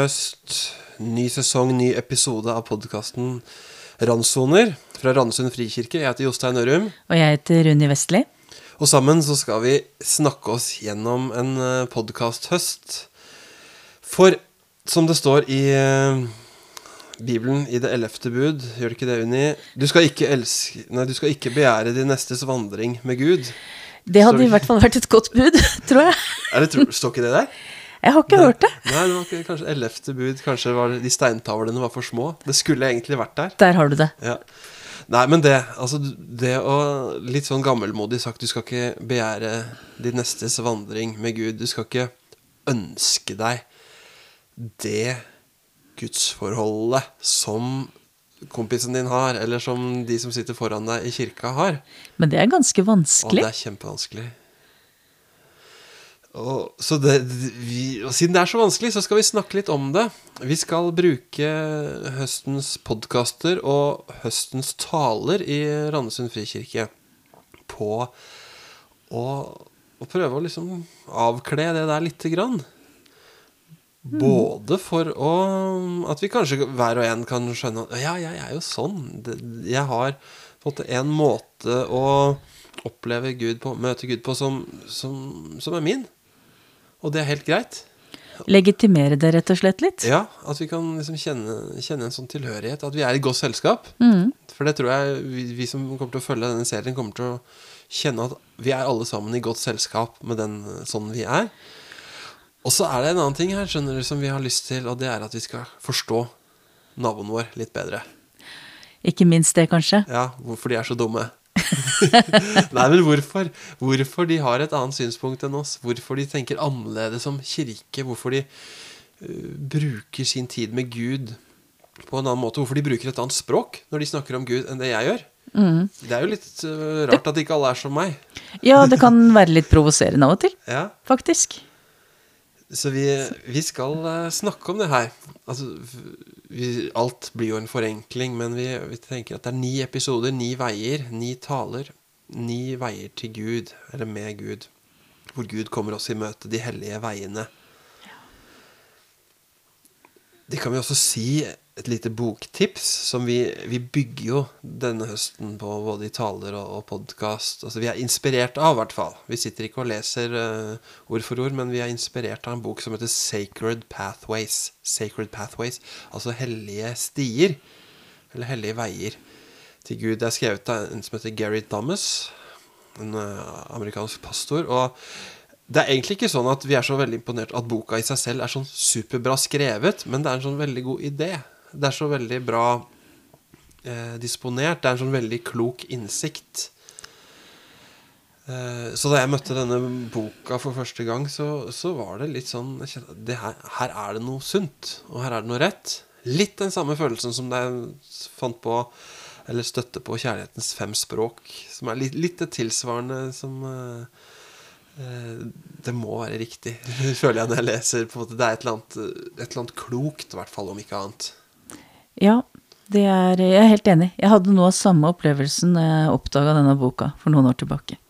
høst, ny sesong, ny episode av podkasten Randsoner fra Randesund frikirke. Jeg heter Jostein Ørum. Og jeg heter Runi Vestli. Og sammen så skal vi snakke oss gjennom en podkast-høst. For som det står i eh, Bibelen i det ellevte bud, gjør det ikke det, Unni? Du skal ikke, elske, nei, du skal ikke begjære din nestes vandring med Gud. Det hadde i hvert fall vært et godt bud, tror jeg. Er det, står ikke det der? Jeg har ikke det, hørt det. Nei, det var ikke, kanskje ellevte bud. Kanskje var de steintavlene var for små. Det skulle egentlig vært der. Der har du det. Ja. Nei, men det Altså, det å Litt sånn gammelmodig sagt, du skal ikke begjære din nestes vandring med Gud. Du skal ikke ønske deg det gudsforholdet som kompisen din har, eller som de som sitter foran deg i kirka, har. Men det er ganske Og vanskelig. det er kjempevanskelig. Og, så det, vi, og siden det er så vanskelig, så skal vi snakke litt om det. Vi skal bruke høstens podkaster og høstens taler i Randesund frikirke på å, å prøve å liksom avkle det der lite grann. Både for å At vi kanskje hver og en kan skjønne at ja, jeg er jo sånn. Jeg har fått en måte en måte å oppleve Gud på, møte Gud på, som, som, som er min. Og det er helt greit. Legitimere det rett og slett litt. Ja, At vi kan liksom kjenne, kjenne en sånn tilhørighet. At vi er i godt selskap. Mm. For det tror jeg vi, vi som kommer til å følge denne serien, kommer til å kjenne at vi er alle sammen i godt selskap med den sånn vi er. Og så er det en annen ting her skjønner du, som vi har lyst til, og det er at vi skal forstå naboen vår litt bedre. Ikke minst det, kanskje. Ja, hvorfor de er så dumme. Nei, men hvorfor? Hvorfor de har et annet synspunkt enn oss. Hvorfor de tenker annerledes om kirke. Hvorfor de uh, bruker sin tid med Gud på en annen måte. Hvorfor de bruker et annet språk når de snakker om Gud enn det jeg gjør. Det er jo litt uh, rart at ikke alle er som meg. Ja, det kan være litt provoserende av og til, Ja, faktisk. Så vi, vi skal øh, snakke om det her. Altså, vi, alt blir jo en forenkling, men vi, vi tenker at det er ni episoder, ni veier, ni taler. Ni veier til Gud, eller med Gud. Hvor Gud kommer oss i møte, de hellige veiene. Det kan vi også si et lite boktips, som vi, vi bygger jo denne høsten på både i taler og, og podkast. Altså, vi er inspirert av, i hvert fall. Vi sitter ikke og leser uh, ord for ord, men vi er inspirert av en bok som heter Sacred Pathways. Sacred Pathways, altså hellige stier. Eller hellige veier til Gud. Det er skrevet av en som heter Gary Thomas, en uh, amerikansk pastor. og det er egentlig ikke sånn at vi er så veldig imponert at boka i seg selv er sånn superbra skrevet, men det er en sånn veldig god idé. Det er så veldig bra eh, disponert. Det er en sånn veldig klok innsikt. Eh, så da jeg møtte denne boka for første gang, så, så var det litt sånn det her, her er det noe sunt, og her er det noe rett. Litt den samme følelsen som da jeg fant på eller støtte på Kjærlighetens fem språk, som er litt, litt det tilsvarende som eh, Eh, det må være riktig, føler jeg når jeg leser. på en måte Det er et eller annet, et eller annet klokt, i hvert fall, om ikke annet. Ja, det er, jeg er helt enig. Jeg hadde noe av samme opplevelsen da jeg oppdaga denne boka for noen år tilbake.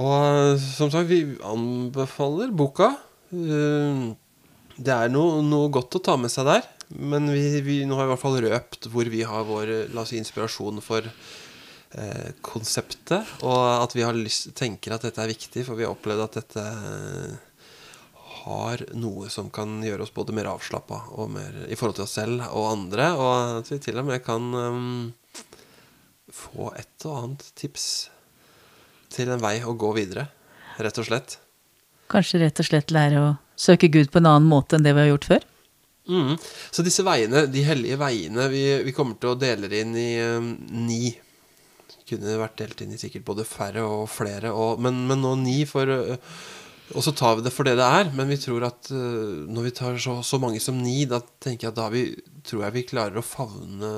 Og som sagt, vi anbefaler boka. Eh, Det er noe, noe godt å ta med seg der. Men vi, vi, nå har vi i hvert fall røpt hvor vi har vår la oss si, inspirasjon for eh, konseptet. Og at vi lyst, tenker at dette er viktig, for vi har opplevd at dette eh, har noe som kan gjøre oss både mer avslappa i forhold til oss selv og andre. Og at vi til og med kan um, få et og annet tips til en vei å gå videre, rett og slett. Kanskje rett og slett lære å søke Gud på en annen måte enn det vi har gjort før? Mm. Så disse veiene, de hellige veiene, vi, vi kommer til å dele inn i um, ni. Kunne vært delt inn i sikkert både færre og flere, og, men, men nå ni for Og så tar vi det for det det er, men vi tror at uh, når vi tar så, så mange som ni, da tenker jeg at da vi, tror jeg vi klarer å favne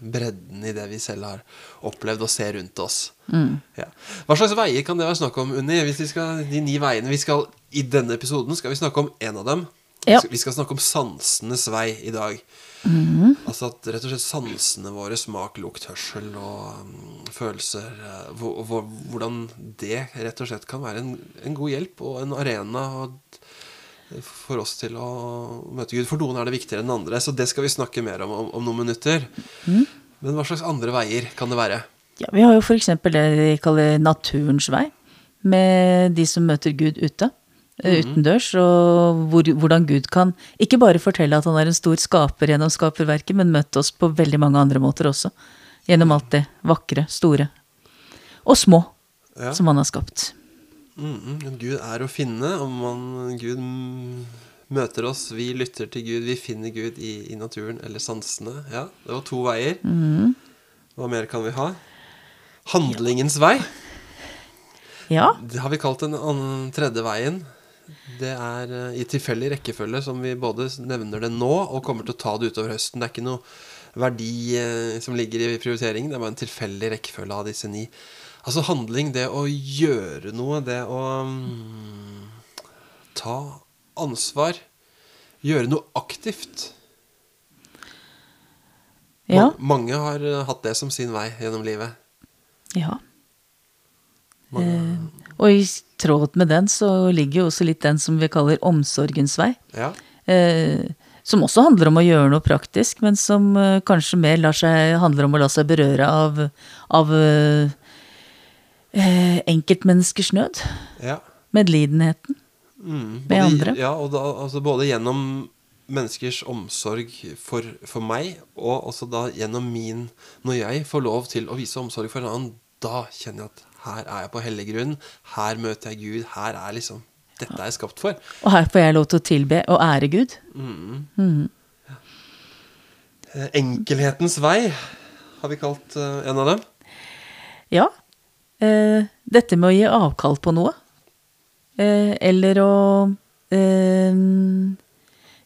bredden i det vi selv har opplevd og ser rundt oss. Ja. Hva slags veier kan det være snakk om, Unni? Hvis vi skal, de ni veiene vi skal I denne episoden skal vi snakke om en av dem. Ja. Vi skal snakke om sansenes vei i dag. Altså at rett og slett sansene våre, smak, lukt, hørsel og um, følelser uh, hvor, hvor, Hvordan det rett og slett kan være en, en god hjelp og en arena og for oss til å møte Gud. For noen er det viktigere enn andre, så det skal vi snakke mer om om, om noen minutter. Men hva slags andre veier kan det være? Ja, vi har jo eksempel det de kaller naturens vei, med de som møter Gud ute. Eh, Utendørs, og hvor, hvordan Gud kan ikke bare fortelle at han er en stor skaper gjennom skaperverket, men møtte oss på veldig mange andre måter også. Gjennom alt det vakre, store og små Ja. som han har skapt. Mm, men Gud er å finne. Om man, Gud mm, møter oss, vi lytter til Gud, vi finner Gud i, i naturen eller sansene. Ja, det var to veier. Hva mer kan vi ha? Handlingens vei. Ja, Det har vi kalt den tredje veien. Det er eh, i tilfeldig rekkefølge som vi både nevner det nå og kommer til å ta det utover høsten. Det er ikke noe verdi eh, som ligger i prioriteringen, det er bare en tilfeldig rekkefølge av disse ni. Altså handling, det å gjøre noe, det å mm, ta ansvar, gjøre noe aktivt. ja, Mange har eh, hatt det som sin vei gjennom livet. ja. Mange, Og i tråd med den så ligger jo også litt den som vi kaller omsorgens vei. ja. Eh, som også handler om å gjøre noe praktisk, men som eh, kanskje mer seg, handler om å la seg berøre av, av eh, eh, enkeltmenneskers nød. ja. Medlidenheten. Mm, med andre. Ja, og da, altså både gjennom menneskers omsorg for, for meg, og også da gjennom min Når jeg får lov til å vise omsorg for en annen, da kjenner jeg at her er jeg på hellig grunn. Her møter jeg Gud. Her er liksom Dette er jeg skapt for. Og her får jeg lov til å tilbe og ære Gud. Eh, Enkelhetens vei har vi kalt uh, en av dem. Ja. Uh, dette med å gi avkall på noe. Uh, eller å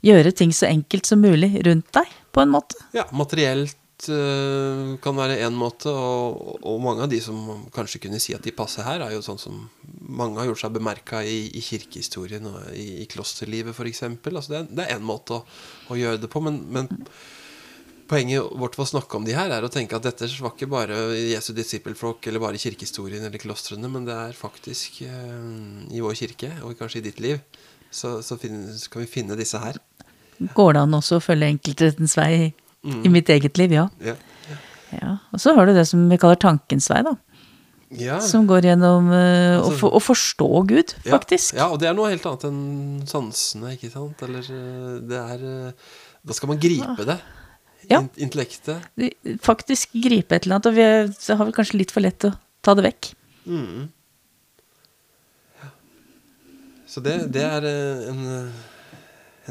gjøre ting så enkelt som mulig rundt deg, på en måte. Ja, materielt eh, kan være én måte, og, og mange av de som kanskje kunne si at de passer her, er jo sånn som mange har gjort seg bemerka i, i kirkehistorien og i, i klosterlivet, f.eks. Altså det, er- én måte å, å gjøre det på, men, men poenget vårt for å snakke om de her, er å tenke at dette var ikke bare Jesu disippelflokk eller bare kirkehistorien eller klostrene, men det er faktisk eh, i vår kirke, og kanskje i ditt liv, så, så finnes, kan vi finne disse her. Går det an også å følge enkelthetens vei i, i mitt eget liv? Ja. Ja. ja. Og så har du det som vi kaller tankens vei, da. Ja. Som går gjennom å, Altså- for, å forstå Gud, faktisk. Ja, og det er noe helt annet enn sansene, ikke sant? Eller eh, det er eh, Da skal man gripe det. Ja. In intellektet. Faktisk gripe et eller annet, og vi har vi kanskje litt for lett å ta det vekk. Mm. Ja. Så det, det er en,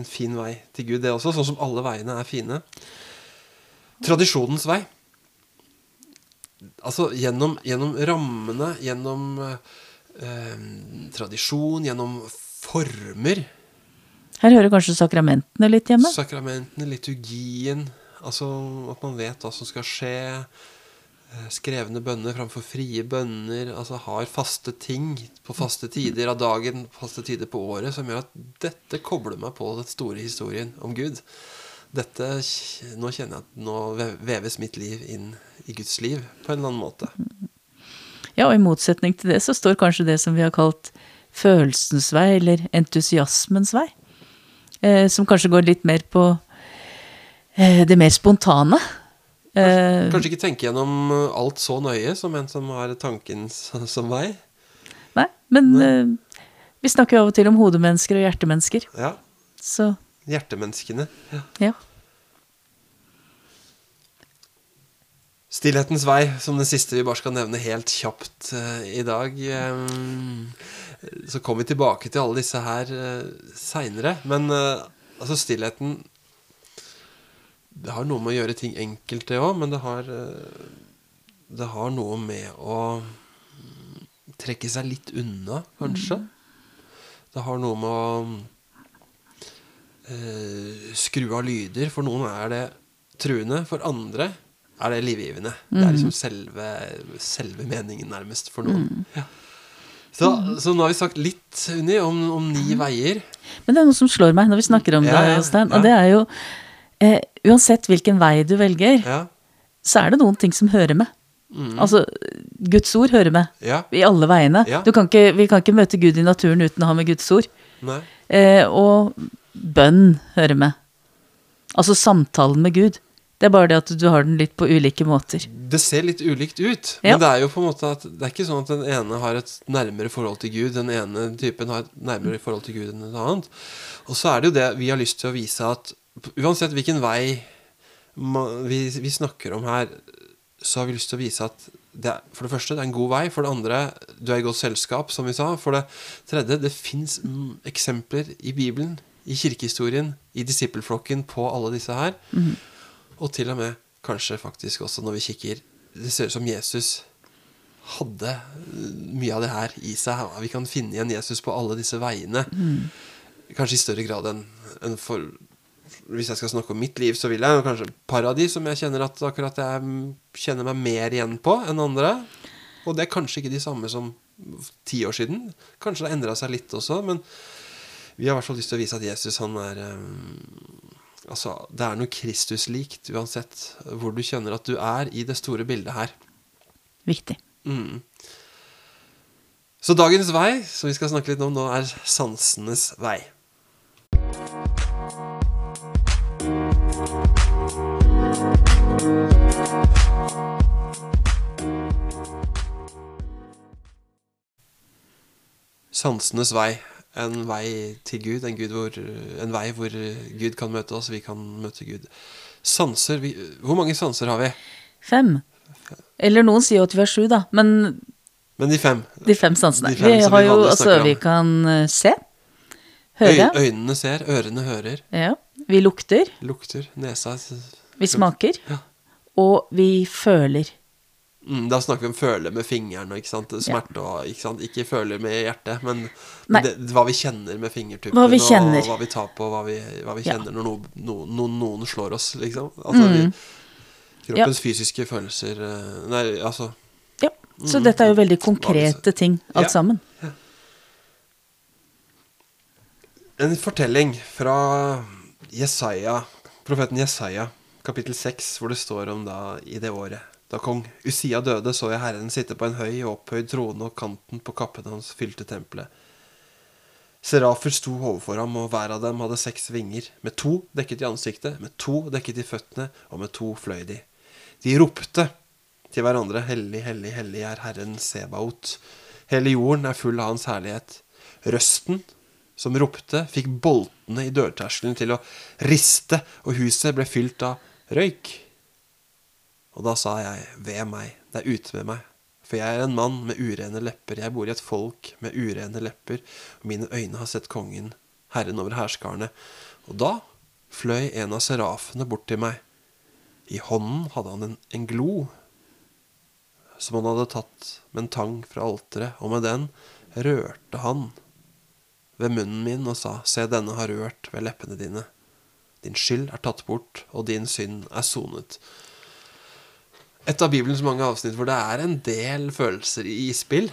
en fin vei til Gud, det også. Sånn som alle veiene er fine. Tradisjonens vei. Altså gjennom, gjennom rammene, gjennom eh, tradisjon, gjennom former. Her hører kanskje sakramentene litt hjemme. Sakramentene, liturgien, altså at man vet hva som skal skje. eh, Skrevne bønner framfor frie bønner. Altså har faste ting på faste tider av dagen, faste tider på året, som gjør at dette kobler meg på den store historien om Gud. Dette, Nå kjenner jeg at nå veves mitt liv inn i Guds liv på en eller annen måte. Ja, og i motsetning til det så står kanskje det som vi har kalt følelsens vei, eller entusiasmens vei. Eh, som kanskje går litt mer på eh, det mer spontane. Eh, Kanskje ikke tenke gjennom alt så nøye som en som har tanken som vei. nei, men eh, vi snakker jo av og til om hodemennesker og hjertemennesker. Ja. Så Hjertemenneskene. Ja. ja. Stillhetens vei, som den siste vi bare skal nevne helt kjapt uh, i dag. Um, så kommer vi tilbake til alle disse her uh, seinere. Men uh, altså, stillheten Det har noe med å gjøre ting enkelt, det òg, men det har uh, Det har noe med å mm, trekke seg litt unna, kanskje. Det har noe med å eh, skru av lyder. For noen er det truende, for andre er det livgivende. Det er liksom selve, selve meningen, nærmest, for noen. Ja. Så, så nå har vi sagt litt, Unni, om, om ni veier. Men det er noe som slår meg når vi snakker om Ja, det, Jostein. Ja. Og det er jo eh, Uansett hvilken vei du velger, Ja. så er det noen ting som hører med. Altså, Guds ord hører med Ja. i alle veiene. Ja. Du kan ikke, vi kan ikke møte Gud i naturen uten å ha med Guds ord. Eh, og bønn hører med. Altså samtalen med Gud. Det er bare det at du har den litt på ulike måter. Det ser litt ulikt ut, Ja. men det er jo på en måte at det er ikke sånn at den ene har et nærmere forhold til Gud, den ene typen har et nærmere forhold til Gud enn et annet. Og så er det jo det vi har lyst til å vise at uansett hvilken vei vi, vi snakker om her, så har vi lyst til å vise at det er, for det første, det er en god vei. For det andre, du er i godt selskap, som vi sa. For det tredje, det fins eksempler i Bibelen, i kirkehistorien, i disippelflokken på alle disse her. Og til og med kanskje faktisk også når vi kikker Det ser ut som Jesus hadde eh, mye av det her i seg. Vi kan finne igjen Jesus på alle disse veiene. Kanskje i større grad enn en for Hvis jeg skal snakke om mitt liv, så vil jeg kanskje paradis, par av de som jeg kjenner at akkurat jeg mm, kjenner meg mer igjen på enn andre. Og det er kanskje ikke de samme som ti år siden. Kanskje det har endra seg litt også, men vi har i hvert fall lyst til å vise at Jesus han er eh, Altså, det er noe Kristus-likt uansett hvor du kjenner at du er i det store bildet her. Viktig. Mm. Så dagens vei, som vi skal snakke litt om nå, er sansenes vei. Sansenes vei. En vei til Gud, en, Gud hvor, en vei hvor Gud kan møte oss, vi kan møte Gud. Sanser vi, Hvor mange sanser har vi? Fem. Eller noen sier jo at vi har sju, da. Men Men de fem. de fem sansene. De fem vi har jo altså. Vi kan se. se. Øy, Høre. øynene ser, ørene hører, Ja. Vi lukter. lukter, nesa Vi smaker. Ja. Og vi føler. Mm, da snakker vi om føle med fingrene, ikke sant? smerte og ikke sant? Ikke føle med hjertet, men det, hva vi kjenner med fingertuppen, Hva vi kjenner. og hva vi tar på, hva vi, hva vi Ja. kjenner når noen, no, no, noen slår oss, liksom. Altså, vi, Mm. kroppens fysiske følelser eh, Nei, altså Ja. Så dette er jo veldig konkrete konkrete ting, Ja. alt sammen. En fortelling fra Jesaja, profeten Jesaja, kapittel 6, hvor det står om da i det året. Da kong Usia døde, så jeg Herren sitte på en høy og opphøyd trone, og kanten på kappen hans fylte tempelet. Serafer sto overfor ham, og hver av dem hadde seks vinger. Med to dekket i ansiktet, med to dekket i føttene, og med to fløy de. De ropte til hverandre, Hellig, hellig, hellig er Herren Sebaot. Hele jorden er full av Hans herlighet. Røsten som ropte, fikk boltene i dørterskelen til å riste, og huset ble fylt av røyk. Og da sa jeg, ved meg, det er ute med meg, for jeg er en mann med urene lepper, jeg bor i et folk med urene lepper, og mine øyne har sett kongen, herren over herskarene. Og da fløy en av serafene bort til meg. I hånden hadde han en, en glo, som han hadde tatt med en tang fra alteret, og med den rørte han ved munnen min og sa, Se, denne har rørt ved leppene dine. Din skyld er tatt bort, og din synd er sonet. Et av Bibelens mange avsnitt hvor det er en del følelser i spill.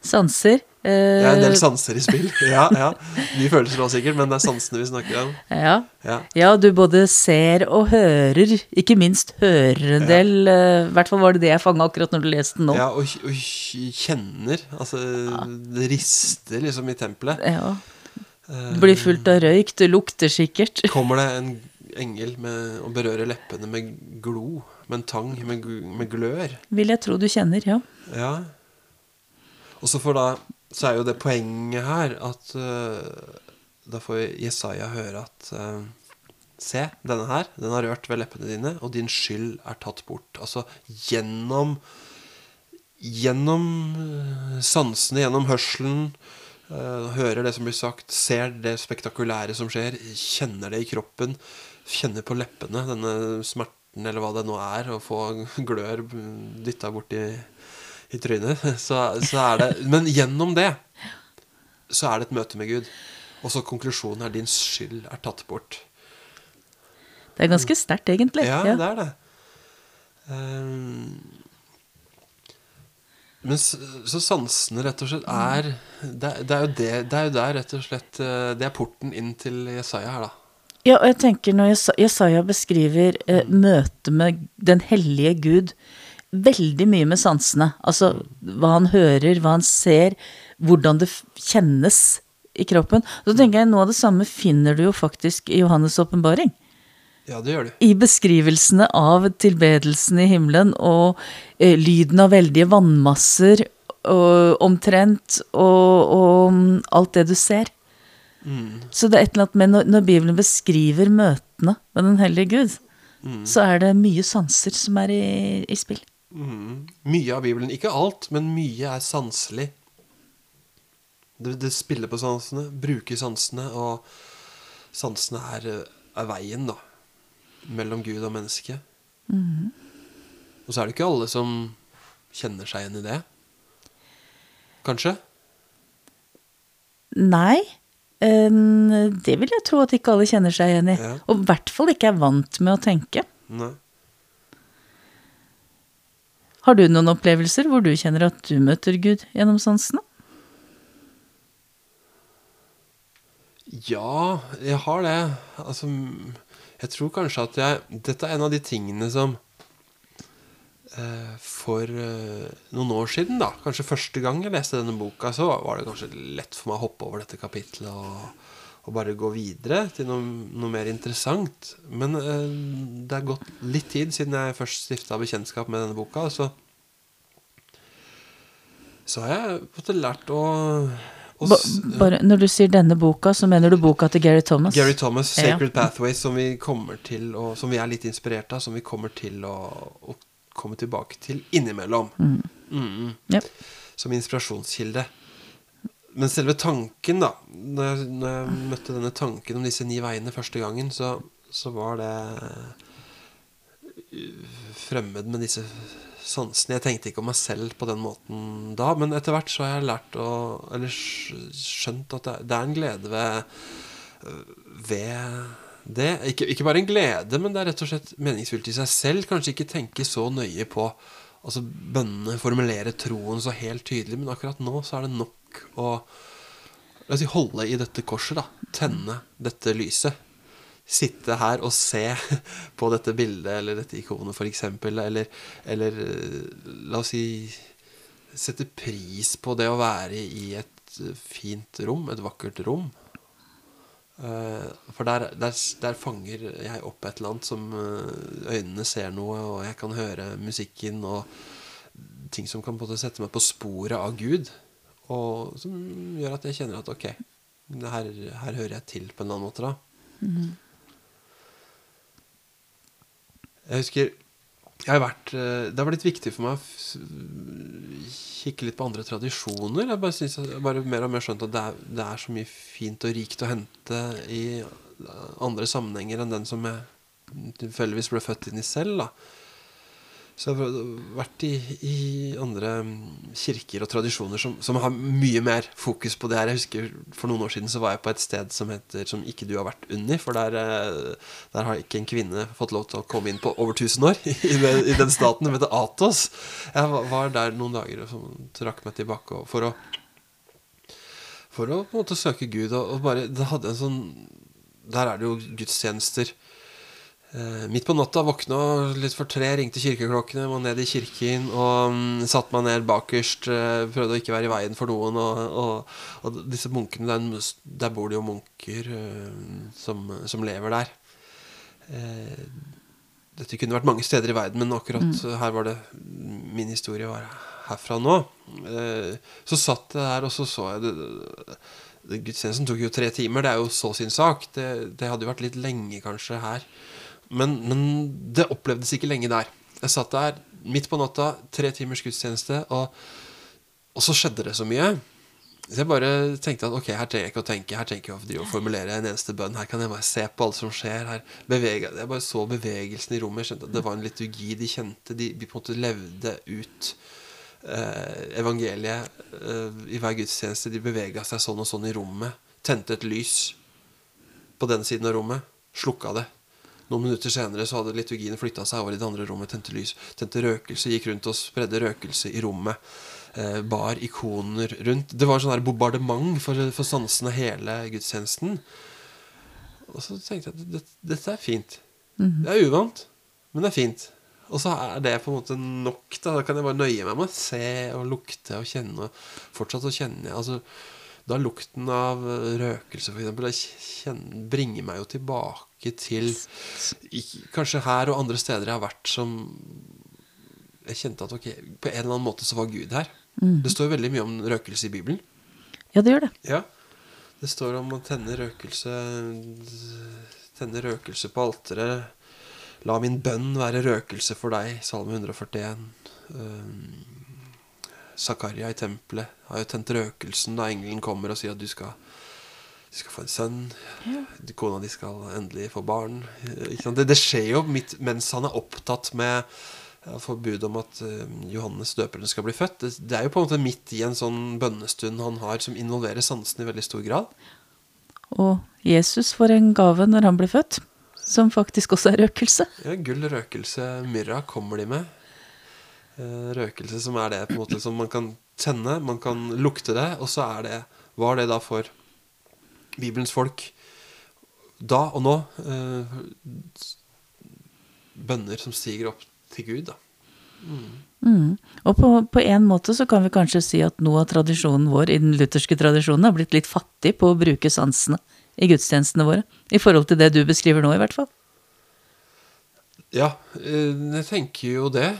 Sanser. Det Ja, en del Eh, sanser i spill. Ja, ja. Mye følelser også sikkert, men det er sansene vi snakker om. ja. Ja. ja, du både ser og hører. Ikke minst hører en del. eh, I hvert fall var det det jeg fanga akkurat når du leste den nå. Ja, og, og kjenner. Altså, det rister liksom i tempelet. Ja. Det blir fullt av røyk, det lukter sikkert. Kommer det en engel med, og berører leppene med glo, med en tang, med, med glør. Vil jeg tro du kjenner, ja. Ja. Og så, da, så er jo det poenget her at uh, da får Jesaja høre at uh, Se, denne her, den har rørt ved leppene dine, og din skyld er tatt bort. Altså gjennom Gjennom øh, sansene, gjennom hørselen, hører det som blir sagt, ser det spektakulære som skjer, kjenner det i kroppen, kjenner på leppene denne smerten, eller hva det nå er, å få glør dytta bort i i trynet, så, så er det Men gjennom det så er det et møte med Gud. Og så konklusjonen er din skyld er tatt bort. Det er ganske sterkt, egentlig. Ja, ja, det er det. Ehm, men så sansene rett og slett er det, det, er jo det, det er jo der rett og slett eh, Det er porten inn til Jesaja her, da. Ja, og jeg tenker når Jesaja beskriver eh, møtet med den hellige Gud veldig mye med sansene. Altså hva han hører, hva han ser, hvordan det kjennes i kroppen. Så tenker jeg noe av det samme finner du jo faktisk i Johannes' åpenbaring. Ja, det gjør du. I beskrivelsene av tilbedelsen i himmelen og eh, lyden av veldige vannmasser og, omtrent, og, og mm, alt det du ser. Så det er et eller annet med når, når Bibelen beskriver møtene med Den hellige Gud, så er det mye sanser som er i, i spill. Mm. Mye av Bibelen, ikke alt, men mye er sanselig. Det, det spiller på sansene, bruker sansene, og sansene er, er veien, da. Mellom Gud og mennesket. Og så er det ikke alle som kjenner seg igjen i det. Kanskje? Nei, det vil jeg tro at ikke alle kjenner seg igjen i. Ja. Og i hvert fall ikke er vant med å tenke. Nei. Har du noen opplevelser hvor du kjenner at du møter Gud gjennom sansene? Ja, jeg har det. Altså, jeg tror kanskje at jeg Dette er en av de tingene som For eh, noen år siden, da, kanskje første gang jeg leste denne boka, så var det kanskje lett for meg å hoppe over dette kapitlet og, og bare gå videre til noe, noe mer interessant. Men eh, det er gått litt tid siden jeg først stifta bekjentskap med denne boka, så så har jeg fått lært å, Ba, bare når du sier denne boka, så mener du boka til Gary Thomas? Gary Thomas, Ja. 'Sacred Pathways', som vi kommer til å, Som vi er litt inspirert av, som vi kommer til å, å komme tilbake til innimellom. Mm. Ja. Som inspirasjonskilde. Men selve tanken, da når jeg, når jeg møtte denne tanken om disse ni veiene første gangen, så, så var det uh, fremmed med disse sansene. Jeg tenkte ikke om meg selv på den måten da, men etter hvert så har jeg lært å Eller skjønt at det, er- det er en glede ved ved det. Ikke, ikke bare en glede, men det er rett og slett meningsfylt i seg selv. Kanskje ikke tenke så nøye på altså bønnene, formulere troen så helt tydelig, men akkurat nå så er det nok å la oss si, holde i dette korset, da. Tenne dette lyset. Sitte her og se på dette bildet eller dette ikonet, f.eks., eller, eller la oss si Sette pris på det å være i et fint rom, et vakkert rom. Eh, For der, der, der fanger jeg opp et eller annet som eh, Øynene ser noe, og jeg kan høre musikken og ting som kan på en måte sette meg på sporet av Gud. Og som gjør at jeg kjenner at ok, her, her hører jeg til på en eller annen måte, da. Jeg husker jeg har vært, eh, Det har blitt viktig for meg å kikke litt på andre tradisjoner. Jeg bare, synes, jeg bare mer og mer skjønt at det er, det er så mye fint og rikt å hente i andre sammenhenger enn den som jeg tilfeldigvis ble født inn i selv. da så jeg har vært i, i andre mm, kirker og tradisjoner som, som har mye mer fokus på det her. Jeg husker For noen år siden så var jeg på et sted som heter Som ikke du har vært under. For der, eh, der har ikke en kvinne fått lov til å komme inn på over 1000 år. I, den, i den staten. Den heter Atos. Jeg var- der noen dager og trakk meg tilbake for å For å på en måte søke Gud. Og bare Det hadde en sånn Der er det jo gudstjenester. Eh, midt på natta våkna litt for tre, ringte kirkeklokkene, var ned i kirken og mm, satte meg ned bakerst. eh, prøvde å ikke være i veien for noen. Og, og, og disse munkene, der, der bor det jo munker eh, som, som lever der. Dette kunne vært mange steder i verden, men akkurat her var det Min historie var herfra nå. Så satt jeg der, og så så jeg det, det, Gudstjenesten tok jo tre timer. Det er jo så sin sak. Det, det hadde jo vært litt lenge kanskje her. Men, men det opplevdes ikke lenge der. Jeg satt der midt på natta, tre timers gudstjeneste, og, og så skjedde det så mye. Så jeg bare tenkte at ok, her trenger jeg ikke å tenke, her trenger jeg ikke å formulere en eneste bønn. Her kan jeg bare se på alt som skjer. Her bevege, Jeg bare så bevegelsen i rommet. Skjønte at det var en liturgi de kjente. De, de på en måte levde ut eh, evangeliet eh, i hver gudstjeneste. De bevega seg sånn og sånn i rommet. Tente et lys på den siden av rommet. Slukka det. Noen minutter senere så hadde liturgien flytta seg over i det andre rommet, tente lys, tente røkelse, gikk rundt og spredde røkelse i rommet. Eh, bar ikoner rundt. Det var sånn her bombardement for, for sansene hele gudstjenesten. Og så tenkte jeg at dette, dette er fint. Det er uvant, men det er fint. Og så er det på en måte nok. Da, da kan jeg bare nøye meg med å se og lukte og kjenne. Fortsatt så kjenner jeg altså, Da lukten av røkelse, eksempel, bringer meg jo tilbake til Kanskje her og andre steder jeg har vært som Jeg kjente at ok, på en eller annen måte så var Gud her. Det står jo veldig mye om røkelse i Bibelen. Ja, det gjør det. Ja. Det står om å tenne røkelse Tenne røkelse på alteret. La min bønn være røkelse for deg. Salme 141. Um, Zakaria i tempelet har jo tent røkelsen da engelen kommer og sier at du skal, du skal få en sønn. Kona di skal endelig få barn. Det, det skjer jo midt, mens han er opptatt med forbudet forbud om at eh, Johannes døperen skal bli født. Det, det er jo på en måte midt i en sånn bønnestund han har som involverer sansene i veldig stor grad. Og Jesus får en gave når han blir født, som faktisk også er røkelse. Ja, gull, røkelse, myrra kommer de med. Eh, Røkelse som er det på en måte som man kan tenne, man kan lukte det, og så er det Hva er det da for Bibelens folk da og nå? eh, Bønner som stiger opp til Gud, da. Mm. Og på, på en måte så kan vi kanskje si at noe av tradisjonen vår i den lutherske tradisjonen har blitt litt fattig på å bruke sansene i gudstjenestene våre. I forhold til det du beskriver nå, i hvert fall. Ja, eh, jeg tenker jo det.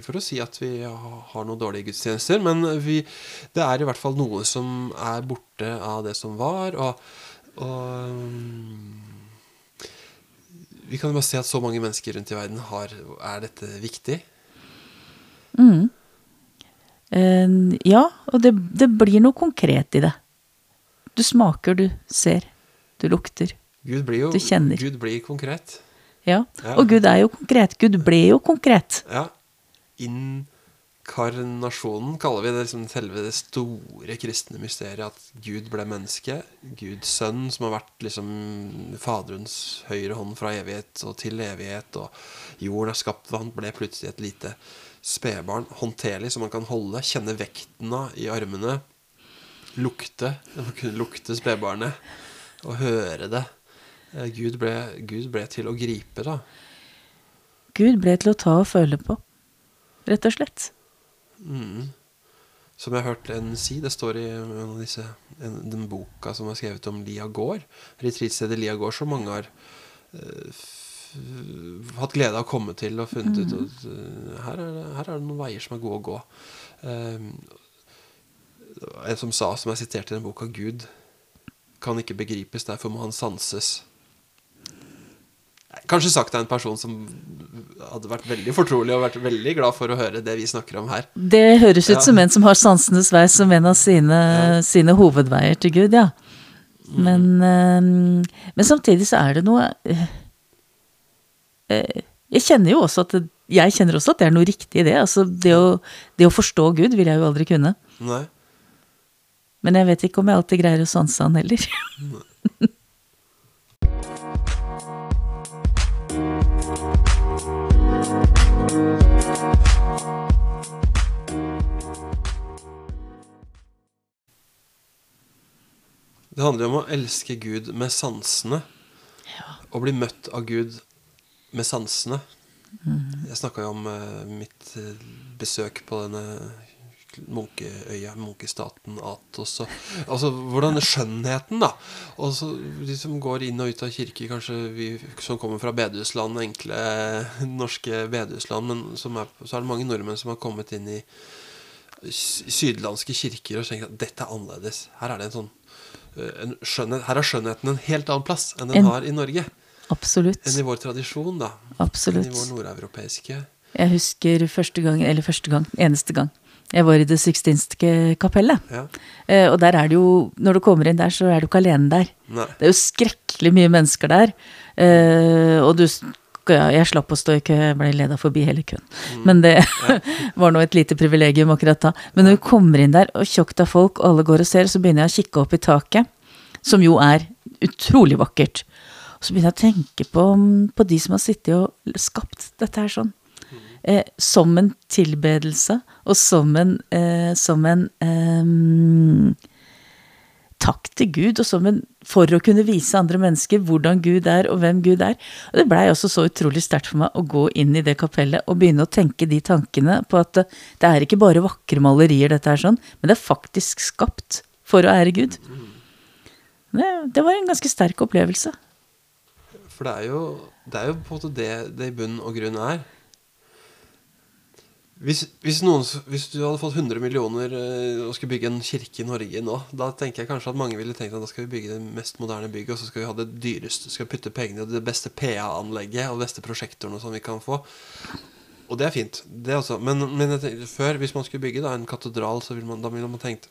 Ikke for å si at vi har noen dårlige gudstjenester, men vi, det er i hvert fall noe som er borte av det som var. Og, og mm, vi kan jo bare se at så mange mennesker rundt i verden har Er dette viktig? Eh, ja, og det, det blir noe konkret i det. Du smaker, du ser, du lukter. Gud blir jo Du kjenner. Gud blir konkret. Ja. Ja. Og Gud er jo konkret. Gud ble jo konkret. Ja. Inkarnasjonen kaller vi det liksom selve det store kristne mysteriet. At Gud ble menneske. Guds sønn, som har vært liksom Faderens høyre hånd fra evighet og til evighet. Og jorden er skapt ved han, ble plutselig et lite spedbarn. Håndterlig, som man kan holde. Kjenne vekten av i armene. Lukte. Man kunne lukte spedbarnet. Og høre det. Eh, Gud ble, Gud ble til å gripe, da. Gud ble til å ta og føle på. Rett og slett. Som jeg har hørt en si, det står i en av disse, en, den boka som er skrevet om Lia gård. Retreatstedet Lia gård, som mange har uh, hatt glede av å komme til og funnet ut at uh, her, er det, her er det noen veier som er gode å gå. Uh, en som sa, som jeg siterte i den boka, Gud kan ikke begripes, derfor må han sanses. Kanskje sagt av en person som hadde vært veldig fortrolig og vært veldig glad for å høre det vi snakker om her. Det høres ut Ja. som en som har sansenes vei som en av sine, sine hovedveier til Gud, ja. Men, øh, men samtidig så er det noe øh, Jeg kjenner jo også at det, jeg kjenner også at det er noe riktig i det. Altså det å, det å forstå Gud vil jeg jo aldri kunne. Nei. Men jeg vet ikke om jeg alltid greier å sanse han heller. Det handler om å elske Gud med sansene. Og bli møtt av Gud med sansene. Jeg snakka jo om uh, mitt uh, besøk på denne munkeøya, munkestaten Atos. Og, altså hvordan skjønnheten, da. Og så de som går inn og ut av kirker, kanskje vi som kommer fra bedehusland, enkle norske bedehusland, men som er, så er det mange nordmenn som har kommet inn i sydlandske kirker og tenker at dette er annerledes. Her er det en sånn eh, en skjønnhet, Her er skjønnheten en helt annen plass enn den En- har i Norge. Absolutt. Enn i vår tradisjon, da. Absolutt. Enn i vår nordeuropeiske. Jeg husker første gang, eller første gang, eneste gang, jeg var i Det sixtinske kapellet. Ja. Eh, og der er det jo, når du kommer inn der, så er du ikke alene der. Nei. Det er jo skrekkelig mye mennesker der. Eh, og du Jeg slapp å stå i kø, jeg ble leda forbi hele køen. Men det var nå et lite privilegium akkurat da. Men når du kommer inn der, og tjukt av folk, og alle går og ser, så begynner jeg å kikke opp i taket, som jo er utrolig vakkert. Og så begynner jeg å tenke på, på de som har sittet og skapt dette her sånn. Eh, som en tilbedelse, og som en, eh, som en eh, takk til Gud, en, for å kunne vise andre mennesker hvordan Gud er, og hvem Gud er. Og det blei også så utrolig sterkt for meg å gå inn i det kapellet og begynne å tenke de tankene på at det, det er ikke bare vakre malerier, dette er sånn, men det er faktisk skapt for å ære Gud. Det, det var en ganske sterk opplevelse. For det er jo, det er jo på en måte det det i bunn og grunn er. Hvis, hvis, noen, hvis du hadde fått 100 millioner eh, og skulle bygge en kirke i Norge nå, da tenker jeg kanskje at mange ville tenkt at da skal vi bygge det mest moderne bygget, og så skal vi ha det dyreste, skal vi putte pengene i det beste PA-anlegget og beste prosjektoren og sånn vi kan få. Og det er fint, det også. Men, men tenkte, før, hvis man skulle bygge da, en katedral, så ville man, da ville man tenkt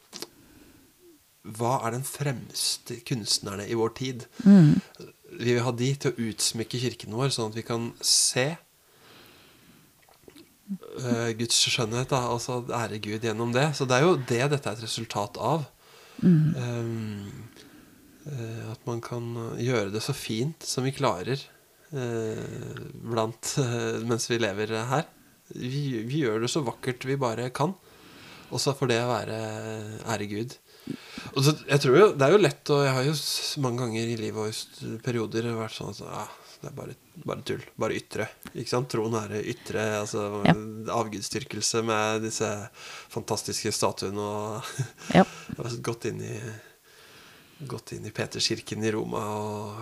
Hva er den fremste kunstnerne i vår tid? Vi vil ha de til å utsmykke kirken vår, sånn at vi kan se eh, Guds skjønnhet, da, altså ære Gud gjennom det. Så det er jo det dette er et resultat av. Um, uh, at man kan gjøre det så fint som vi klarer uh, blant mens vi lever her. Vi, vi gjør det så vakkert vi bare kan. Og så får det være ære Gud. Og så, jeg tror jo, Det er jo lett, og jeg har jo mange ganger i livet og i perioder vært sånn at ah, det er bare, bare tull. Bare ytre. Ikke sant? Troen er ytre. altså Ja. Avgudsdyrkelse med disse fantastiske statuene og Ja. Jeg har gått inn i Gått inn i Peterskirken i Roma og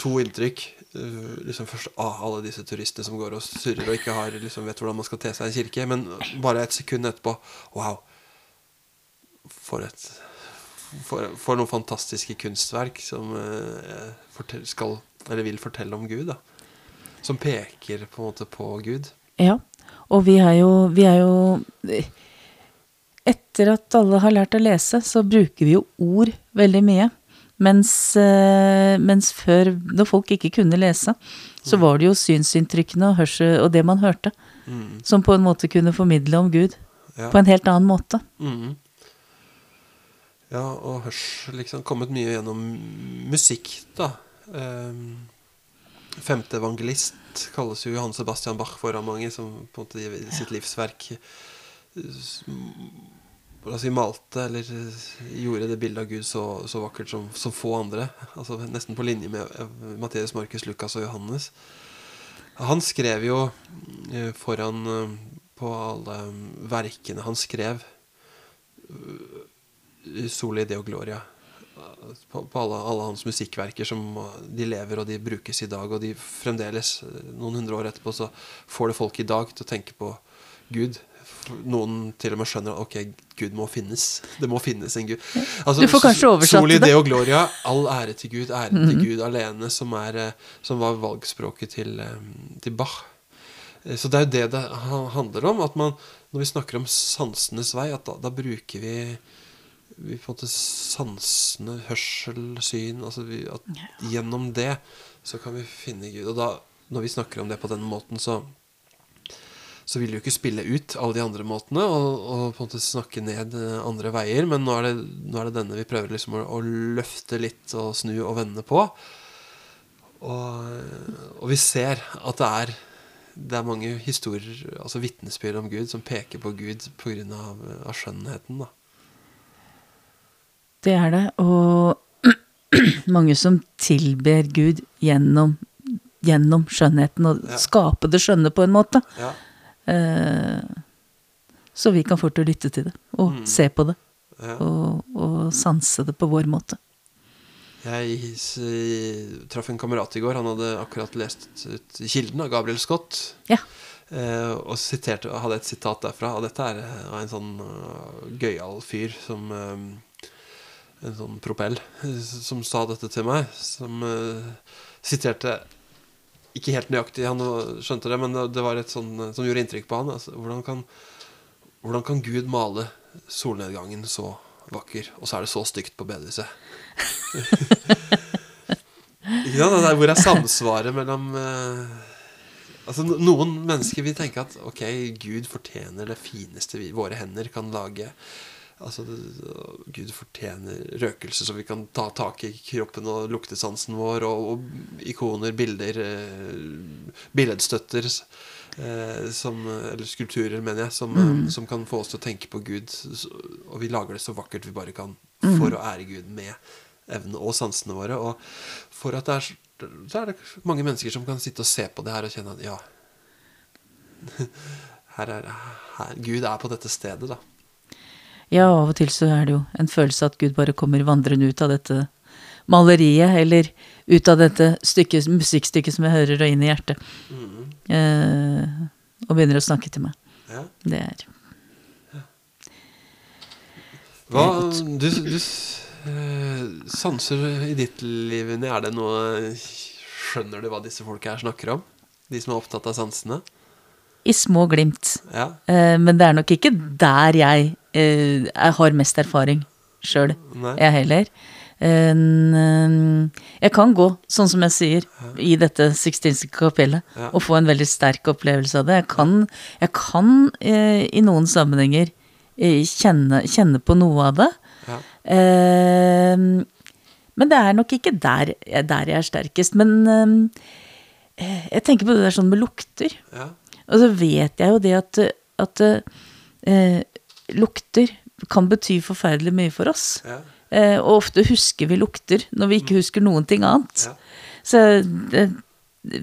to inntrykk. Uh, liksom først ah, alle disse turistene som går og surrer og ikke har, liksom, vet hvordan man skal te seg i en kirke. Men bare et sekund etterpå Wow! For et For, for noen fantastiske kunstverk som eh, skal, eller vil fortelle om Gud. da Som peker på en måte på Gud. Ja, og vi er jo, vi er jo Etter at alle har lært å lese, så bruker vi jo ord veldig mye. Mens, eh, mens før, når folk ikke kunne lese, så var det jo synsinntrykkene og hørsel og det man hørte, Mm. som på en måte kunne formidle om Gud Ja. på en helt annen måte. Mm. Ja, og hørsel liksom kommet mye gjennom musikk, da. Um, femte evangelist kalles jo Johan Sebastian Bach for av mange, som på en måte i sitt livsverk si malte, eller gjorde det bildet av Gud så, så vakkert som, som få andre. Altså Nesten på linje med Matteus, Markus, Lukas og Johannes. Han skrev jo eh, foran eh, på alle eh, verkene han skrev Soli Deo Gloria. På, på alle, alle hans musikkverker som de lever og de brukes i dag. Og de fremdeles, eh, noen hundre år etterpå, så får det folk i dag til å tenke på Gud. Noen til og med skjønner at ok, Gud må finnes. Det må finnes en Gud. Altså, Du får kanskje oversatt Soli. Deo Gloria, all ære til Gud, ære til Gud alene, som, er, eh, som var valgspråket til, eh, til Bach. Så det er jo det det handler om. At man, når vi snakker om sansenes vei, at da, da bruker vi, vi på en måte sansene, hørsel, syn altså vi, at Gjennom det så kan vi finne Gud. Og da, når vi snakker om det på den måten, så så vil vi jo ikke spille ut alle de andre måtene og, og på en måte snakke ned eh, andre veier. Men nå er det, nå er det denne vi prøver liksom å, å løfte litt og snu og vende på. Og, og vi ser at det er det er mange historier, altså vitnesbyrd om Gud, som peker på Gud pga. Av, av skjønnheten. da. Det er det. Og mange som tilber Gud gjennom, gjennom skjønnheten, og Ja. skape det skjønne på en måte. Ja. Eh, så vi kan fort lytte til det, og Mm. se på det, Ja. og, og sanse det på vår måte. Jeg jeg traff en kamerat i går. Han hadde akkurat lest ut Kilden av Gabriel Scott. Ja. Eh, og siterte, hadde et sitat derfra. Og dette er eh, av en sånn uh, gøyal fyr som eh, En sånn propell eh, som sa dette til meg. Som uh, siterte Ikke helt nøyaktig, han skjønte det, men det, var et sånn eh, som gjorde inntrykk på han. Altså, hvordan, kan, hvordan kan Gud male solnedgangen så vakker, og så er det så stygt på bedehuset? ja. Hvor er samsvaret mellom uh, Altså Noen mennesker vil tenke at ok, Gud fortjener det fineste vi, våre hender kan lage. Altså det, Gud fortjener røkelse så vi kan ta tak i kroppen og luktesansen vår, og, og ikoner, bilder, eh, billedstøtter eh, som, Eller skulpturer, mener jeg, som, mm. som kan få oss til å tenke på Gud. Og vi lager det så vakkert vi bare kan for å ære Gud med evnene og sansene våre. Og for at det er, så- så er det mange mennesker som kan sitte og se på det her og kjenne at ja her er, her, Gud er på dette stedet, da. Ja, av og til så er det jo en følelse at Gud bare kommer vandrende ut av dette maleriet, eller ut av dette stykket, musikkstykket som jeg hører, og inn i hjertet. Eh, og begynner å snakke til meg. Ja. Det er Hva Du, du eh, sanser i ditt liv, er det noe Skjønner du hva disse folka her snakker om? De som er opptatt av sansene? I små glimt. Ja. Eh, men det er nok ikke der jeg, eh, jeg har mest erfaring sjøl, jeg heller. En, eh, jeg kan gå, sånn som jeg sier, i dette Sixtinske kapellet Ja. og få en veldig sterk opplevelse av det. Jeg kan, jeg kan eh, i noen sammenhenger eh, kjenne, kjenne på noe av det. Ja. Eh, men det er nok ikke der, der jeg er sterkest. Men eh, jeg tenker på det der sånn med lukter. Ja. Og så vet jeg jo det at, at eh, lukter kan bety forferdelig mye for oss. Ja. Eh, og ofte husker vi lukter når vi ikke husker noen ting annet. Ja. Så jeg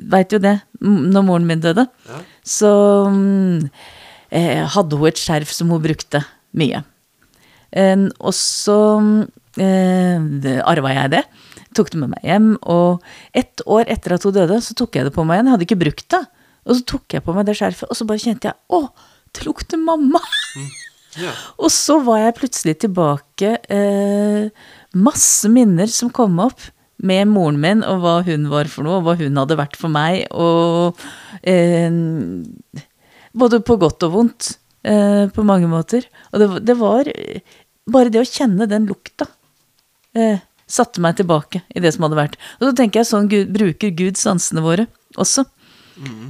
veit jo det. Når moren min døde, Ja. så mm, eh, hadde hun et skjerf som hun brukte mye. Eh, og så eh, arva jeg det. Tok det med meg hjem. Og ett år etter at hun døde, så tok jeg det på meg igjen. Jeg hadde ikke brukt det. Og så tok jeg på meg det skjerfet, og så bare kjente jeg å, det lukter mamma! Ja. Og så var jeg plutselig tilbake eh, Masse minner som kom opp med moren min, og hva hun var for noe, og hva hun hadde vært for meg, og eh, Både på godt og vondt, eh, på mange måter. Og det, det var Bare det å kjenne den lukta eh, satte meg tilbake i det som hadde vært. Og så tenker jeg sånn Gud, bruker Gud sansene våre også.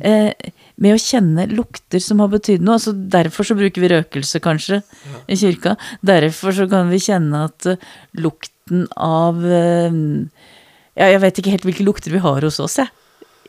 Eh, med å kjenne lukter som har betydd noe. Altså derfor så bruker vi røkelse, kanskje, i kirka. Derfor så kan vi kjenne at uh, lukten av uh, Ja, jeg vet ikke helt hvilke lukter vi har hos oss, jeg.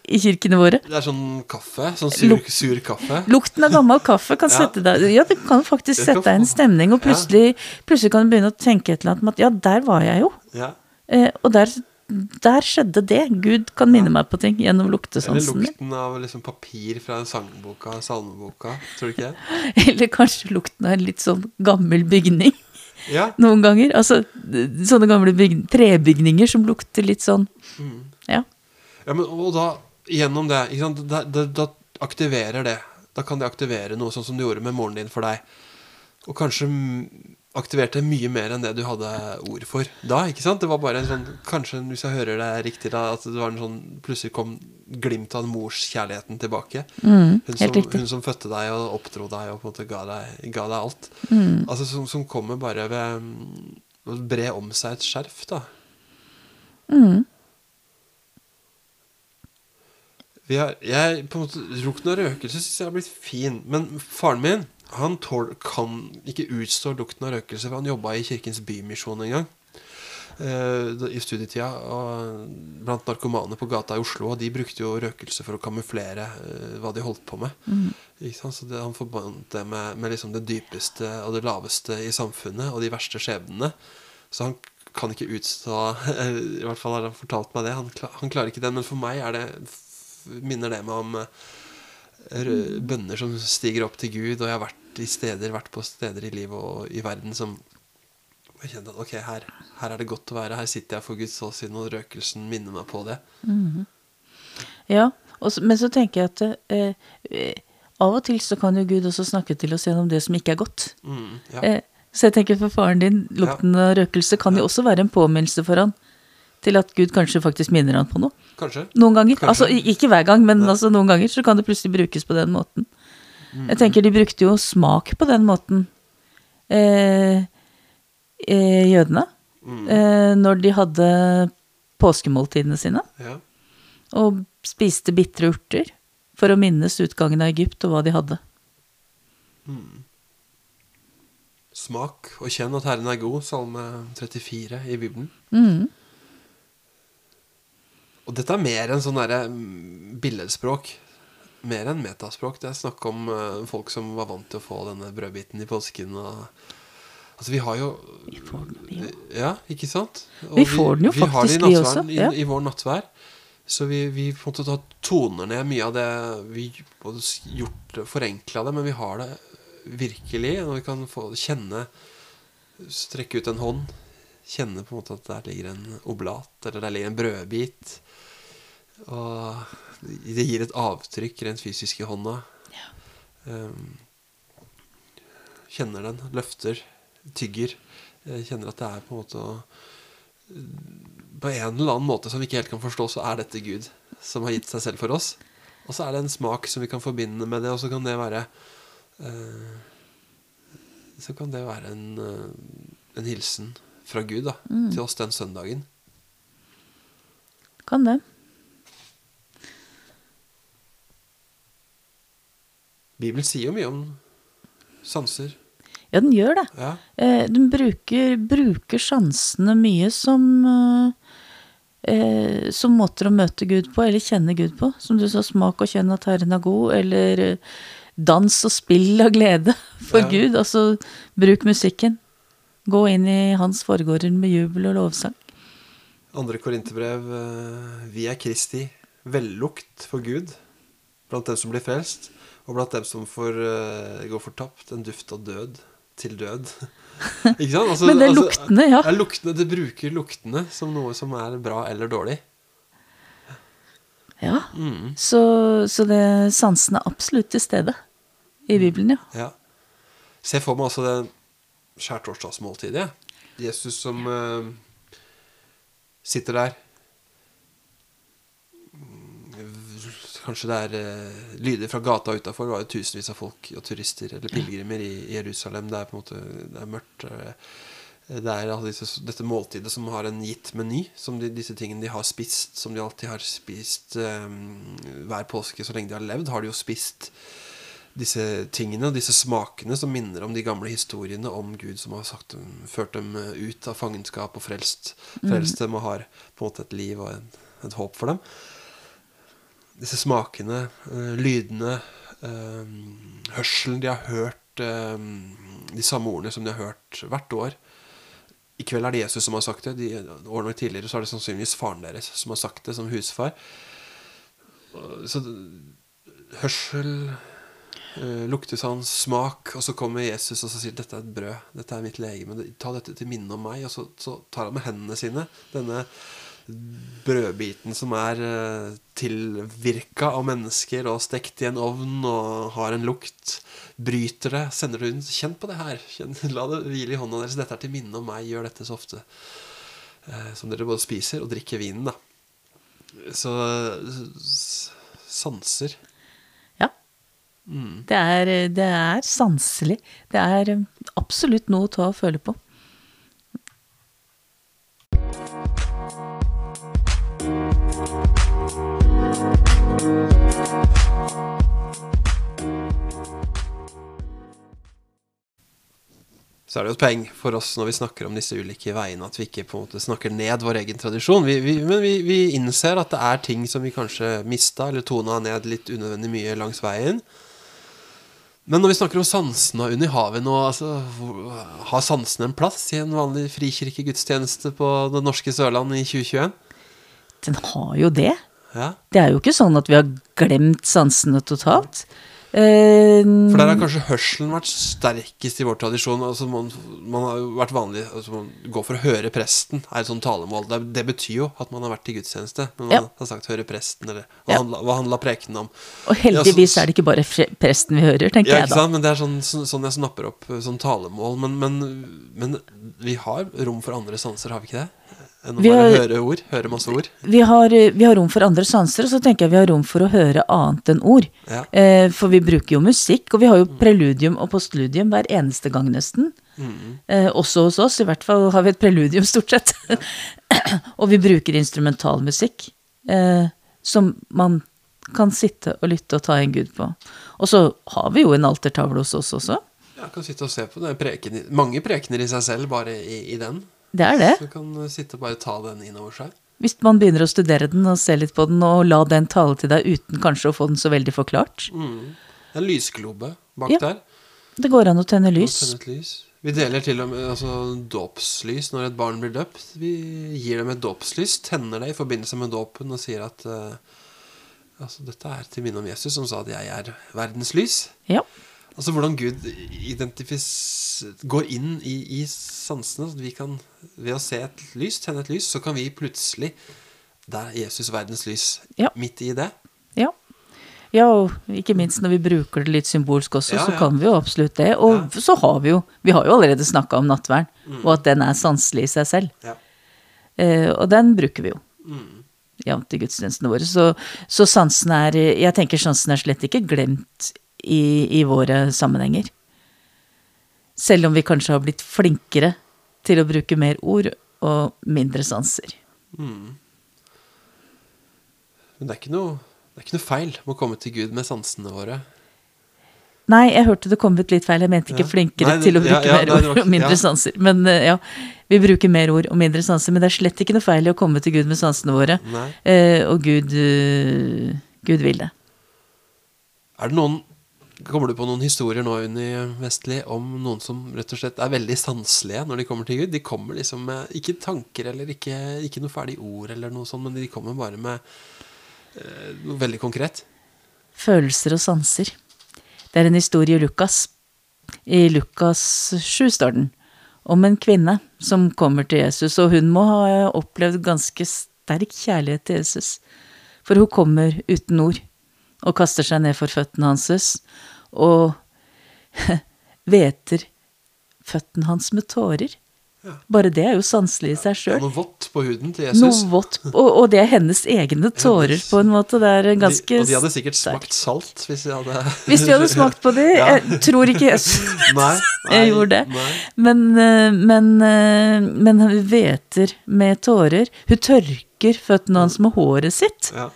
I kirkene våre. Det er sånn kaffe. Sånn sur, Luk- sur kaffe. Lukten av gammel kaffe kan Ja. sette deg Ja, det kan faktisk sette deg i en stemning, og Ja. plutselig, plutselig kan du begynne å tenke et eller annet om at ja, der var jeg jo. Ja. Eh, og der, der skjedde det. Gud kan minne meg på ting gjennom luktesansen min. Eller lukten av liksom papir fra sangboka, salmeboka. Tror du ikke det? Eller kanskje lukten av en litt sånn gammel bygning. Ja. Noen ganger. Altså sånne gamle bygning, trebygninger som lukter litt sånn Ja. ja men, og da, gjennom det? Da, da, da aktiverer det. Da kan det aktivere noe sånn som du gjorde med moren din for deg. Og kanskje aktiverte mye mer enn det du hadde ord for da. ikke sant? Det var bare en sånn Kanskje, hvis jeg hører det riktig, da, at det var en sånn plutselig kom glimt av morskjærligheten tilbake. Mm, Hun som, hun som fødte deg og oppdro deg og på en måte ga deg, ga deg alt. Mm. Altså Som, som kommer bare ved mm, å bre om seg et skjerf, da. Mm. Vi har, jeg, på en måte, Lukten av røkelse syns jeg har blitt fin. Men faren min han tål, kan ikke utstå lukten av røkelse, for han jobba i Kirkens Bymisjon en gang. eh, I studietida. Blant narkomane på gata i Oslo. Og de brukte jo røkelse for å kamuflere eh, hva de holdt på med. Ikke sant? Så det, han forbandt det med, med liksom det dypeste og det laveste i samfunnet og de verste skjebnene. Så han kan ikke utstå I hvert fall har han fortalt meg det. Han, han klarer ikke det. Men for meg er det minner det meg om eh, bønner som stiger opp til Gud. Og jeg har vært i steder, vært på steder i livet og i verden som jeg kjente at ok, her, her er det godt å være. Her sitter jeg for Guds åsyn, og røkelsen minner meg på det. Ja, og så, men så tenker jeg at eh, eh, av og til så kan jo Gud også snakke til oss gjennom det som ikke er godt. Mm, ja. Eh, så jeg tenker for faren din, lukten av røkelse kan jo også være en påminnelse for han til at Gud kanskje faktisk minner han på noe. Kanskje. Noen ganger. Kanskje. Altså ikke hver gang, men altså noen ganger så kan det plutselig brukes på den måten. Jeg tenker de brukte jo smak på den måten, eh, eh, jødene. Eh, når de hadde påskemåltidene sine. Ja. Og spiste bitre urter for å minnes utgangen av Egypt og hva de hadde. Smak og kjenn at Herren er god, salme 34 i Bibelen. Mm. Og dette er mer enn sånn derre mm, billedspråk. Mer enn metaspråk. Det er snakk om eh, folk som var vant til å få denne brødbiten i påsken. Og, altså, vi har jo Vi får den, jo. Ja, ikke sant? Og Vi får den jo vi har faktisk, vi også, ja. I, I vår nattvær. Så vi, vi måte da toner ned mye av det vi både gjort forenkla det, men vi har det virkelig. Når vi kan få kjenne strekke ut en hånd, kjenne på en måte at der ligger en oblat, eller der ligger en brødbit. Og det gir et avtrykk rent fysisk i hånda. Um, kjenner den, løfter, tygger. Jeg kjenner at det er på en måte På en eller annen måte som vi ikke helt kan forstå, så er dette Gud som har gitt seg selv for oss. Og så er det en smak som vi kan forbinde med det, og så kan det være uh, Så kan det være en, uh, en hilsen fra Gud da, til oss den søndagen. Kan det. Bibelen sier jo mye om sanser. Ja, den gjør det. Ja. Eh, den bruker, bruker sjansene mye som eh, eh, Som måter å møte Gud på, eller kjenne Gud på. Som du sa, smak og kjenn at Herren er god, eller eh, dans og spill av glede for Ja. Gud. Altså, bruk musikken. Gå inn i hans forgårder med jubel og lovsang. Andre korinterbrev eh, Vi er Kristi vellukt for Gud blant dem som blir frelst, og blant dem som får uh, går fortapt, en duft av død til død. Ikke sant? Altså, Men det er altså, luktene, ja. er luktene, det bruker luktene som noe som er bra eller dårlig. Ja. Mm. Så, så det sansen er absolutt til stede i Bibelen, ja. Ja. Se for meg altså det skjærtorsdagsmåltidet. Jesus som uh, sitter der. Mm, Kanskje det er eh, lyder fra gata utafor. Var jo tusenvis av folk og turister eller pilegrimer i, i Jerusalem. Det er på en måte det er mørkt. eh, Det er alle disse, dette måltidet som har en gitt meny. Som de, disse tingene de har spist, som de alltid har spist eh, hver påske så lenge de har levd, har de jo spist disse tingene og disse smakene som minner om de gamle historiene om Gud som har sagt ført dem ut av fangenskap og frelst, frelst dem og har på en måte et liv og en, et håp for dem. Disse smakene, eh, lydene, eh, hørselen de har hørt, eh, de samme ordene som de har hørt hvert år. I kveld er det Jesus som har sagt det. De, årene tidligere så er det sannsynligvis faren deres som har sagt det som husfar. Så hørsel, luktesans, smak, og så kommer Jesus og så sier dette er et brød, dette er mitt legeme, ta dette til minne om meg, og så, så tar han med hendene sine denne brødbiten som er eh, tilvirka av mennesker og stekt i en ovn og har en lukt, bryter det, sender det den kjenn på det her, kjenn, la det hvile i hånda deres, dette er til minne om meg, gjør dette så ofte eh, som dere både spiser og drikker vinen da. Så sanser Ja. Det, er, det er sanselig. Det er eh, absolutt noe å ta og føle på. Så er det jo et poeng for oss når vi snakker om disse ulike veiene, at vi ikke på en måte snakker ned vår egen tradisjon. Vi, vi, men vi, vi innser at det er ting som vi kanskje mista, eller tona ned litt unødvendig mye langs veien. Men når vi snakker om sansene under havet nå, altså, har sansene en plass i en vanlig frikirkegudstjeneste på det norske Sørland i 2021? Den har jo det. Ja. Det er jo ikke sånn at vi har glemt sansene totalt. Eh, For der har kanskje hørselen vært sterkest i vår tradisjon. Altså man, man har jo vært vanlig altså man går for å høre presten, er et sånt talemål. Det, det betyr jo at man har vært i gudstjeneste. Men man Ja. har sagt 'høre presten', eller hva, Ja. handla, hva handla prekenen om? og heldigvis Ja, så- er det ikke bare presten vi hører, tenker Ja, jeg da. sant? Men det er sånn, sånn, sånn jeg snapper opp eh, sånn talemål. Men, men, men vi har rom for andre sanser, har vi ikke det? Enn å bare har- høre ord. Høre masse ord. Vi har, eh, vi har rom for andre sanser, og så tenker jeg vi har rom for å høre annet enn ord. Ja. Eh, for vi bruker jo musikk, og vi har jo preludium og postludium hver eneste gang nesten. Mm. Eh, også hos oss, i hvert fall har vi et preludium stort sett. og vi bruker instrumentalmusikk, eh, som man kan sitte og lytte og ta en gud på. Og så har vi jo en altertavle hos oss også. Ja, kan sitte og se på det. Preken, mange prekener i seg selv, bare i, i den. Det er det. Så kan du sitte og bare ta den inn over seg. Hvis man begynner å studere den og se litt på den, og la den tale til deg uten kanskje å få den så veldig forklart. Mm. En lysglobe bak Ja. der. Det går an å tenne lys. tenne et lys. Vi deler til og med altså, dåpslys når et barn blir døpt. Vi gir dem et dåpslys, tenner det i forbindelse med dåpen og sier at uh, altså, dette er til minne om Jesus, som sa at 'jeg er verdens lys'. Ja. Altså hvordan Gud går inn i, i sansene. Så vi kan, ved å se et lys, tenne et lys, så kan vi plutselig Der er Jesus verdens lys Ja. midt i det. Ja. Ja, og ikke minst når vi bruker det litt symbolsk også, Ja, så ja. kan vi jo absolutt det. Og så har vi jo Vi har jo allerede snakka om nattverden, Mm. og at den er sanselig i seg selv. Ja. Eh, og den bruker vi jo. Mm. Jevnt i gudstjenestene våre. Så, så sansen er Jeg tenker sansen er slett ikke glemt i, i våre sammenhenger. Selv om vi kanskje har blitt flinkere til å bruke mer ord og mindre sanser. Men det er ikke noe det er ikke noe feil med å komme til Gud med sansene våre. Nei, jeg hørte det kom ut litt feil. Jeg mente ikke Ja. flinkere Nei, det- til å bruke ja, mer det var ord ikke- og mindre ja. sanser. Men eh, ja, vi bruker mer ord og mindre sanser. Men det er slett ikke noe feil i å komme til Gud med sansene våre. Eh, og Gud, eh, Gud vil det. Er det noen Kommer du på noen historier nå, Unni Vestli, om noen som rett og slett er veldig sanselige når de kommer til Gud? De kommer liksom med ikke tanker eller ikke, ikke noe ferdig ord eller noe sånt, men de kommer bare med eh, noe veldig konkret. Følelser og sanser. Det er en historie i Lukas. I Lukas 7 står den. Om en kvinne som kommer til Jesus, og hun må ha opplevd ganske sterk kjærlighet til Jesus. For hun kommer uten ord, og kaster seg ned for føttene hans, og hveter føttene hans med tårer. Ja. Bare det er jo sanselig i seg sjøl. noe vått på huden til Jesus. Noe vått. Og, og det er hennes egne tårer, Hennes- på en måte. Det er ganske de, og de hadde sikkert smakt salt hvis de hadde Hvis de hadde smakt på det Ja. Jeg tror ikke Jesus Nei, nei, jeg gjorde det. Nei. Men, eh, men, eh, men hveter med tårer. Hun tørker føttene hans med håret sitt, Ja,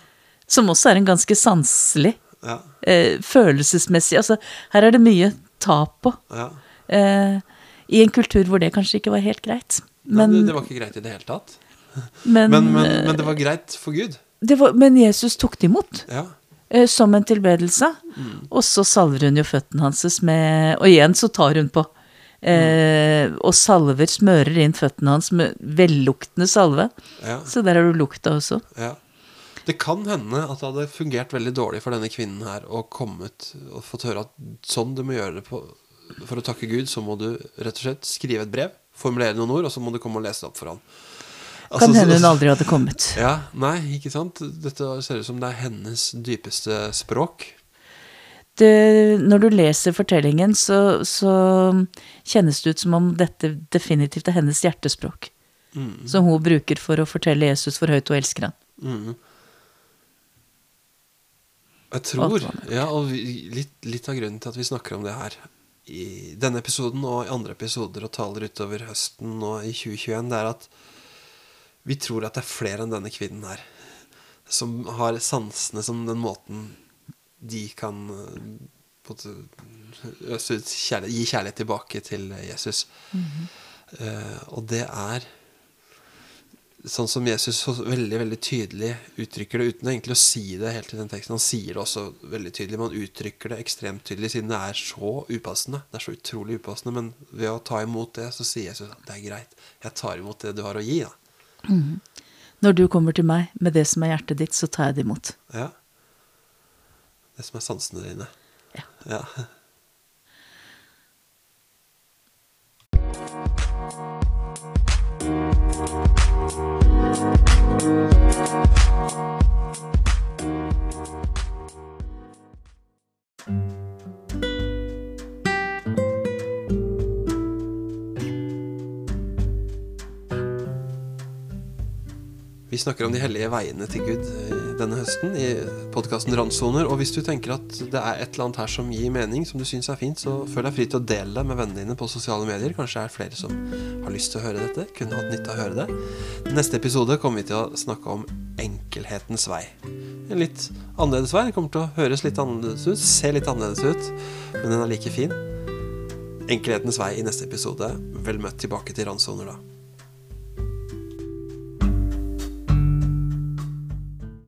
som også er en ganske sanselig, ja, eh, følelsesmessig Altså, her er det mye tap på. ja. Eh, I en kultur hvor det kanskje ikke var helt greit. Nei, Men, det, det var ikke greit i det hele tatt. men, Men, men, eh, det var greit for Gud. det var, men Jesus tok det imot. Ja. eh, som en tilbedelse. Mm. Og så salver hun jo føttene hans med Og igjen så tar hun på. Eh, og salver, smører inn føttene hans med velluktende salve. ja. Så der har du lukta også. Ja. Det kan hende at det hadde fungert veldig dårlig for denne kvinnen her å kommet og fått høre at sånn du må gjøre det på, for å takke Gud, så må du rett og slett skrive et brev, formulere noen ord, og så må du komme og lese det opp for han. Altså, Kan hende hun aldri hadde kommet. Ja, nei, ikke sant? Dette ser ut som det er hennes dypeste språk. Det, når du leser fortellingen, så, så kjennes det ut som om dette definitivt er hennes hjertespråk. Mm. Som hun bruker for å fortelle Jesus hvor høyt hun elsker han. Mm. Jeg tror, ja, og vi, litt, litt av grunnen til at vi snakker om det her i denne episoden og i andre episoder og taler utover høsten og i 2021, det er at vi tror at det er flere enn denne kvinnen her som har sansene som den måten de kan eh, gi kjærlighet tilbake til Jesus. Eh, og det er sånn som Jesus så veldig veldig tydelig uttrykker det, uten egentlig å si det helt i den teksten. Han sier det også veldig tydelig, men han uttrykker det ekstremt tydelig, siden det er så upassende. Det er så utrolig upassende, men ved å ta imot det, så sier Jesus at det er greit. Jeg tar imot det du har å gi, da. Når du kommer til meg med det som er hjertet ditt, så tar jeg det imot. Ja. Det som er sansene dine. Ja. Ja. Vi snakker om de hellige veiene til Gud i denne høsten i podkasten Randsoner. Og hvis du tenker at det er et eller annet her som gir mening, som du syns er fint, så føl deg fri til å dele det med vennene dine på sosiale medier. Kanskje det er flere som har lyst til å høre dette. Kunne hatt nytte av å høre det. Neste episode kommer vi til å snakke om enkelhetens vei. En litt annerledes vei. Den kommer til å høres litt annerledes ut, se litt annerledes ut, men den er like fin. Enkelhetens vei i neste episode. Vel møtt tilbake til Randsoner, da.